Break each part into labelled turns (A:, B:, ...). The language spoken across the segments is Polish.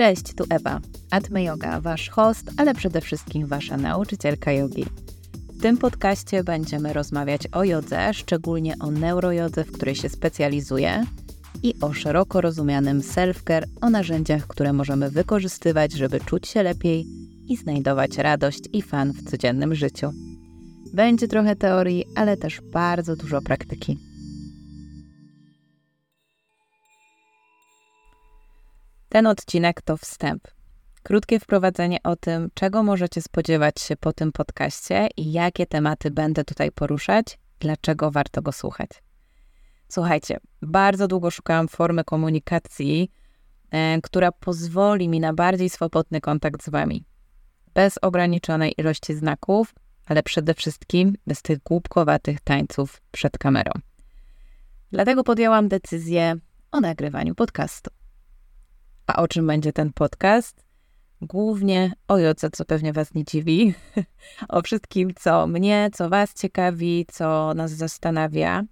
A: Cześć, tu Ewa, Atme Yoga, wasz host, ale przede wszystkim wasza nauczycielka jogi. W tym podcaście będziemy rozmawiać o jodze, szczególnie o neurojodze, w której się specjalizuję i o szeroko rozumianym self-care, o narzędziach, które możemy wykorzystywać, żeby czuć się lepiej i znajdować radość i fan w codziennym życiu. Będzie trochę teorii, ale też bardzo dużo praktyki. Ten odcinek to wstęp. Krótkie wprowadzenie o tym, czego możecie spodziewać się po tym podcaście i jakie tematy będę tutaj poruszać, dlaczego warto go słuchać. Słuchajcie, bardzo długo szukałam formy komunikacji, e, która pozwoli mi na bardziej swobodny kontakt z Wami. Bez ograniczonej ilości znaków, ale przede wszystkim bez tych głupkowatych tańców przed kamerą. Dlatego podjęłam decyzję o nagrywaniu podcastu. A o czym będzie ten podcast? Głównie o jodze, co pewnie Was nie dziwi, o wszystkim, co mnie, co Was ciekawi, co nas zastanawia.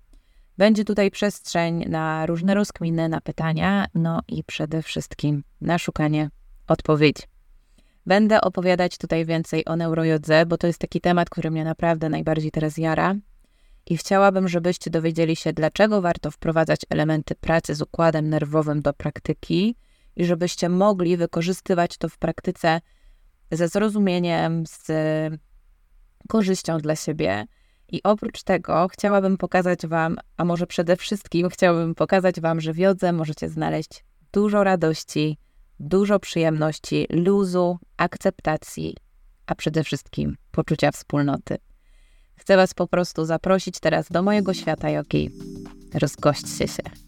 A: Będzie tutaj przestrzeń na różne rozkminy, na pytania, no i przede wszystkim na szukanie odpowiedzi. Będę opowiadać tutaj więcej o neurojodze, bo to jest taki temat, który mnie naprawdę najbardziej teraz jara. I chciałabym, żebyście dowiedzieli się, dlaczego warto wprowadzać elementy pracy z układem nerwowym do praktyki i żebyście mogli wykorzystywać to w praktyce ze zrozumieniem, z korzyścią dla siebie. I oprócz tego chciałabym pokazać Wam, a może przede wszystkim chciałabym pokazać Wam, że w jodze możecie znaleźć dużo radości, dużo przyjemności, luzu, akceptacji, a przede wszystkim poczucia wspólnoty. Chcę Was po prostu zaprosić teraz do mojego świata jogi. Rozgośćcie się.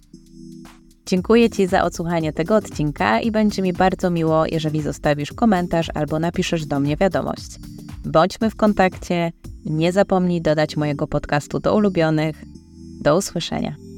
A: Dziękuję Ci za odsłuchanie tego odcinka i będzie mi bardzo miło, jeżeli zostawisz komentarz albo napiszesz do mnie wiadomość. Bądźmy w kontakcie. Nie zapomnij dodać mojego podcastu do ulubionych. Do usłyszenia.